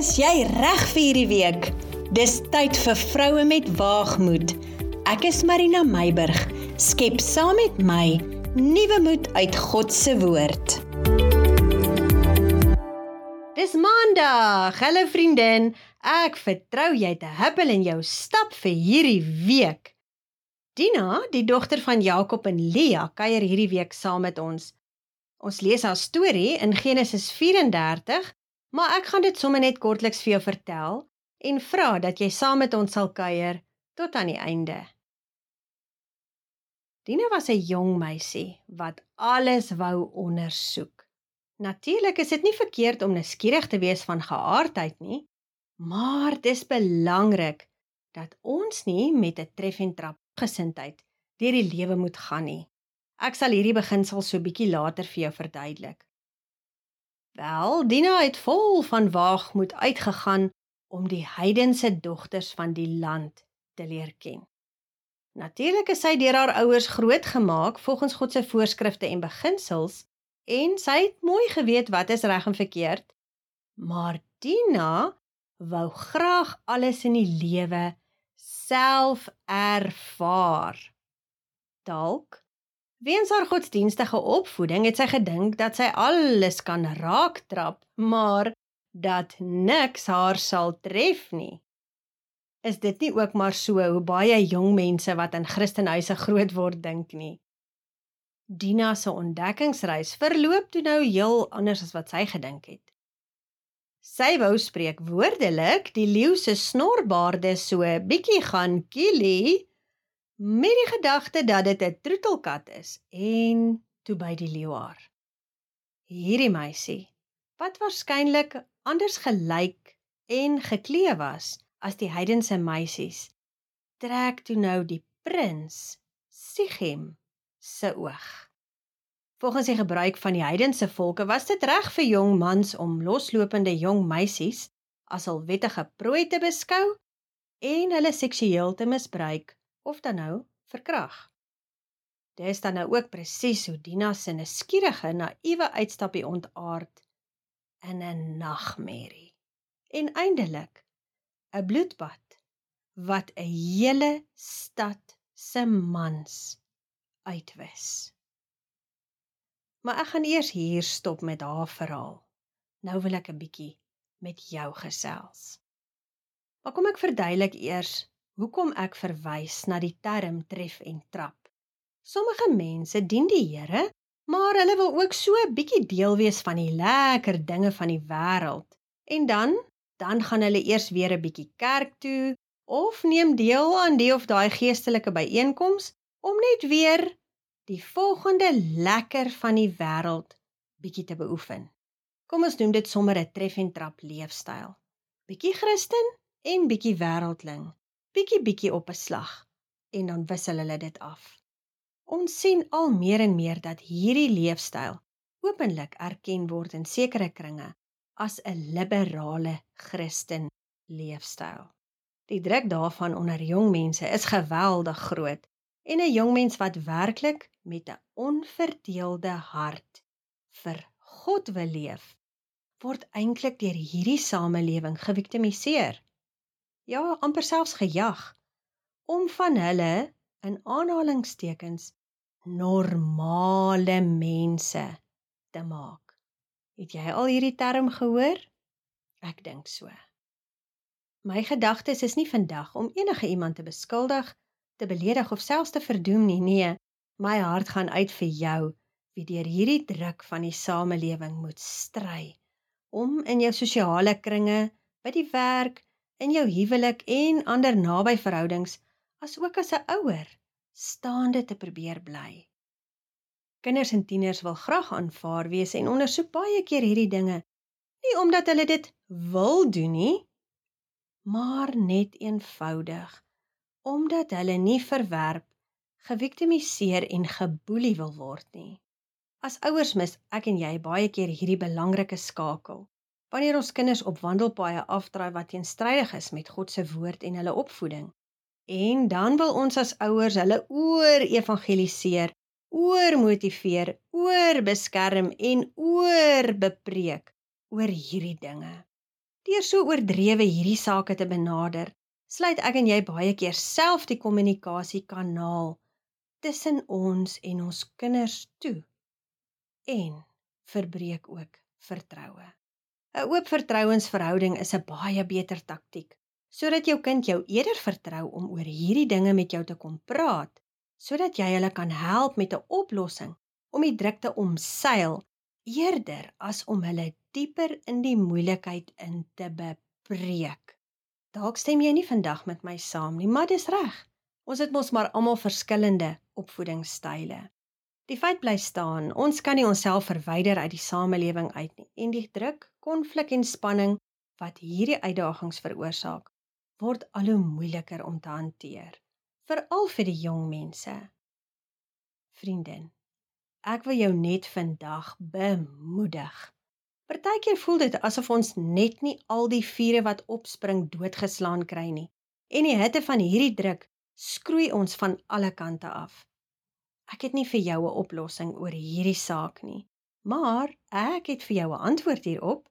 Is jy reg vir hierdie week? Dis tyd vir vroue met waagmoed. Ek is Marina Meiburg. Skep saam met my nuwe moed uit God se woord. Dis Maandag. Hallo vriendin. Ek vertrou jy het 'n huppel in jou stap vir hierdie week. Dina, die dogter van Jakob en Lea, kuier hierdie week saam met ons. Ons lees haar storie in Genesis 34 Maar ek gaan dit sommer net kortliks vir jou vertel en vra dat jy saam met ons sal kuier tot aan die einde. Dina was 'n jong meisie wat alles wou ondersoek. Natuurlik is dit nie verkeerd om nuuskierig te wees van geaardheid nie, maar dis belangrik dat ons nie met 'n tref en trap gesindheid deur die lewe moet gaan nie. Ek sal hierdie beginsel so bietjie later vir jou verduidelik. Wel, Dina het vol van waagmoed uitgegaan om die heidense dogters van die land te leer ken. Natuurlik is sy deur haar ouers grootgemaak volgens God se voorskrifte en beginsels en sy het mooi geweet wat is reg en verkeerd. Maar Dina wou graag alles in die lewe self ervaar. Dalk Weens haar godsdienstige opvoeding het sy gedink dat sy alles kan raaktrap, maar dat niks haar sal tref nie. Is dit nie ook maar so hoe baie jong mense wat in Christenhuise groot word dink nie? Dina se ontdekkingsreis verloop toe nou heel anders as wat sy gedink het. Sy wou spreek woordelik die leeu se snorbaarde so bietjie gaan kielie met die gedagte dat dit 'n troetelkat is en toe by die leeuaar. Hierdie meisie, wat waarskynlik anders gelyk en geklee was as die heidense meisies, trek toe nou die prins Sichem se oog. Volgens die gebruik van die heidense volke was dit reg vir jong mans om loslopende jong meisies as hul wettige prooi te beskou en hulle seksueel te misbruik of dan nou verkrag. Dis dan nou ook presies hoe Dina se nuuskierige naïewe uitstappie ontaard in 'n nagmerrie. En eindelik 'n bloedbad wat 'n hele stad se mans uitwis. Maar ek gaan eers hier stop met haar verhaal. Nou wil ek 'n bietjie met jou gesels. Maar kom ek verduidelik eers hoekom ek verwys na die term tref en trap. Sommige mense dien die Here, maar hulle wil ook so 'n bietjie deel wees van die lekker dinge van die wêreld. En dan, dan gaan hulle eers weer 'n bietjie kerk toe of neem deel aan die of daai geestelike byeenkoms om net weer die volgende lekker van die wêreld bietjie te beoefen. Kom ons noem dit sommer 'n tref en trap leefstyl. Bietjie Christen en bietjie wêreldling bietjie bietjie op 'n slag en dan wissel hulle dit af. Ons sien al meer en meer dat hierdie leefstyl openlik erken word in sekere kringe as 'n liberale Christen leefstyl. Die druk daarvan onder jong mense is geweldig groot en 'n jong mens wat werklik met 'n onverdeelde hart vir God wil leef, word eintlik deur hierdie samelewing geviktimiseer ja, amper selfs gejag om van hulle in aanhalingstekens normale mense te maak. Het jy al hierdie term gehoor? Ek dink so. My gedagtes is nie vandag om enige iemand te beskuldig, te beledig of selfs te verdoem nie. Nee, my hart gaan uit vir jou wie deur hierdie druk van die samelewing moet stry om in jou sosiale kringe, by die werk, in jou huwelik en ander naby verhoudings asook as 'n ouer staande te probeer bly. Kinders en tieners wil graag aanvaar wees en ondersoek baie keer hierdie dinge nie omdat hulle dit wil doen nie maar net eenvoudig omdat hulle nie verwerp geviktimiseer en geboelie wil word nie. As ouers mis ek en jy baie keer hierdie belangrike skakel wanneer ons kinders op wandelpaaie afdraai wat teenstrydig is met God se woord en hulle opvoeding. En dan wil ons as ouers hulle oor evangeliseer, oor motiveer, oor beskerm en oor bepreek oor hierdie dinge. Deur so oordrewe hierdie sake te benader, sluit ek en jy baie keer self die kommunikasiekanaal tussen ons en ons kinders toe en verbreek ook vertroue. 'n Oop vertrouensverhouding is 'n baie beter taktiek sodat jou kind jou eerder vertrou om oor hierdie dinge met jou te kom praat, sodat jy hulle kan help met 'n oplossing om die drukte omseil eerder as om hulle dieper in die moeilikheid in te bepreek. Dalk stem jy nie vandag met my saam nie, maar dis reg. Ons het mos maar almal verskillende opvoedingsstyle. Die feit bly staan, ons kan nie onsself verwyder uit die samelewing uit nie en die druk, konflik en spanning wat hierdie uitdagings veroorsaak, word al hoe moeiliker om te hanteer, veral vir die jong mense. Vriendin, ek wil jou net vandag bemoedig. Partykeer voel dit asof ons net nie al die vure wat opspring doodgeslaan kry nie. En die hitte van hierdie druk skroei ons van alle kante af. Ek het nie vir jou 'n oplossing oor hierdie saak nie, maar ek het vir jou 'n antwoord hierop.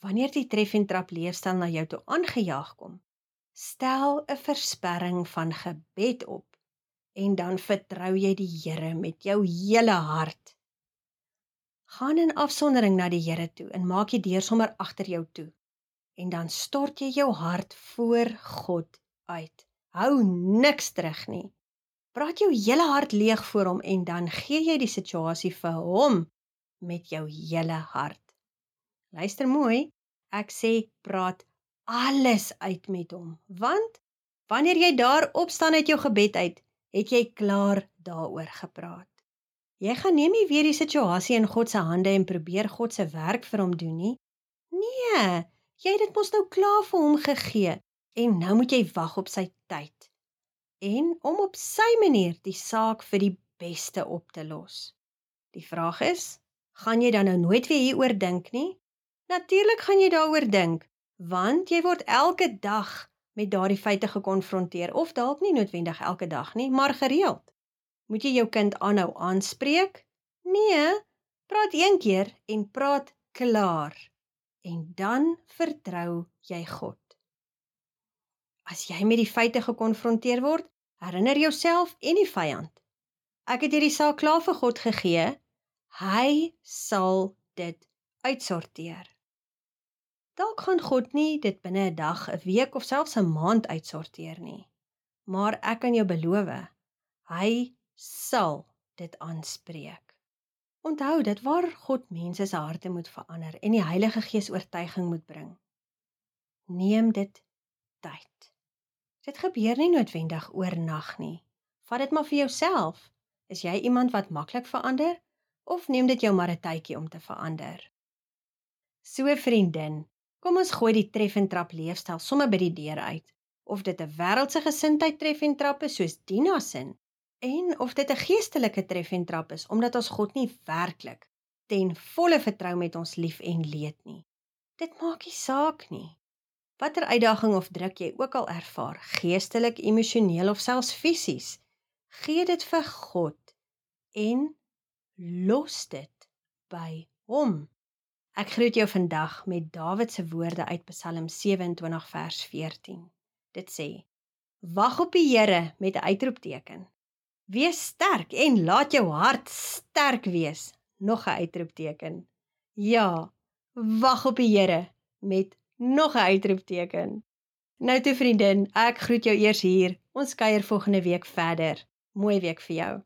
Wanneer die tref en trap leefstyl na jou toe aangejaag kom, Stel 'n versperring van gebed op en dan vertrou jy die Here met jou hele hart. Gaan in afsondering na die Here toe en maak die deur sommer agter jou toe. En dan stort jy jou hart voor God uit. Hou niks terug nie. Praat jou hele hart leeg voor hom en dan gee jy die situasie vir hom met jou hele hart. Luister mooi. Ek sê praat alles uit met hom. Want wanneer jy daar opstaan uit jou gebed uit, het jy klaar daaroor gepraat. Jy gaan nie meer weer die situasie in God se hande en probeer God se werk vir hom doen nie. Nee, jy het dit mos nou klaar vir hom gegee en nou moet jy wag op sy tyd. En om op sy manier die saak vir die beste op te los. Die vraag is, gaan jy dan nou nooit weer hieroor dink nie? Natuurlik gaan jy daaroor dink, want jy word elke dag met daardie feite gekonfronteer of dalk nie noodwendig elke dag nie, maar gereeld. Moet jy jou kind aanhou aanspreek? Nee, praat een keer en praat klaar. En dan vertrou jy God. As jy met die feite gekonfronteer word, herinner jouself en die vyand. Ek het hierdie saak klaar vir God gegee. Hy sal dit uitsorteer. Dalk gaan God nie dit binne 'n dag, 'n week of selfs 'n maand uitsorteer nie. Maar ek kan jou beloof, hy sal dit aanspreek. Onthou dit waar God mense se harte moet verander en die Heilige Gees oortuiging moet bring. Neem dit tyd. Dit gebeur nie noodwendig oornag nie. Vat dit maar vir jouself. Is jy iemand wat maklik verander of neem dit jou maar 'n tydjie om te verander? So vriendin, Kom ons gooi die tref en trap leefstyl sommer by die deur uit. Of dit 'n wêreldse gesindheid tref en trap is soos Dina se en of dit 'n geestelike tref en trap is omdat ons God nie werklik ten volle vertrou met ons lief en leed nie. Dit maak nie saak nie. Watter uitdaging of druk jy ook al ervaar, geestelik, emosioneel of selfs fisies, gee dit vir God en los dit by hom. Ek groet jou vandag met Dawid se woorde uit Psalm 27 vers 14. Dit sê: Wag op die Here met 'n uitroepteken. Wees sterk en laat jou hart sterk wees. Nog 'n uitroepteken. Ja, wag op die Here met nog 'n uitroepteken. Nou toe vriendin, ek groet jou eers hier. Ons kuier volgende week verder. Mooi week vir jou.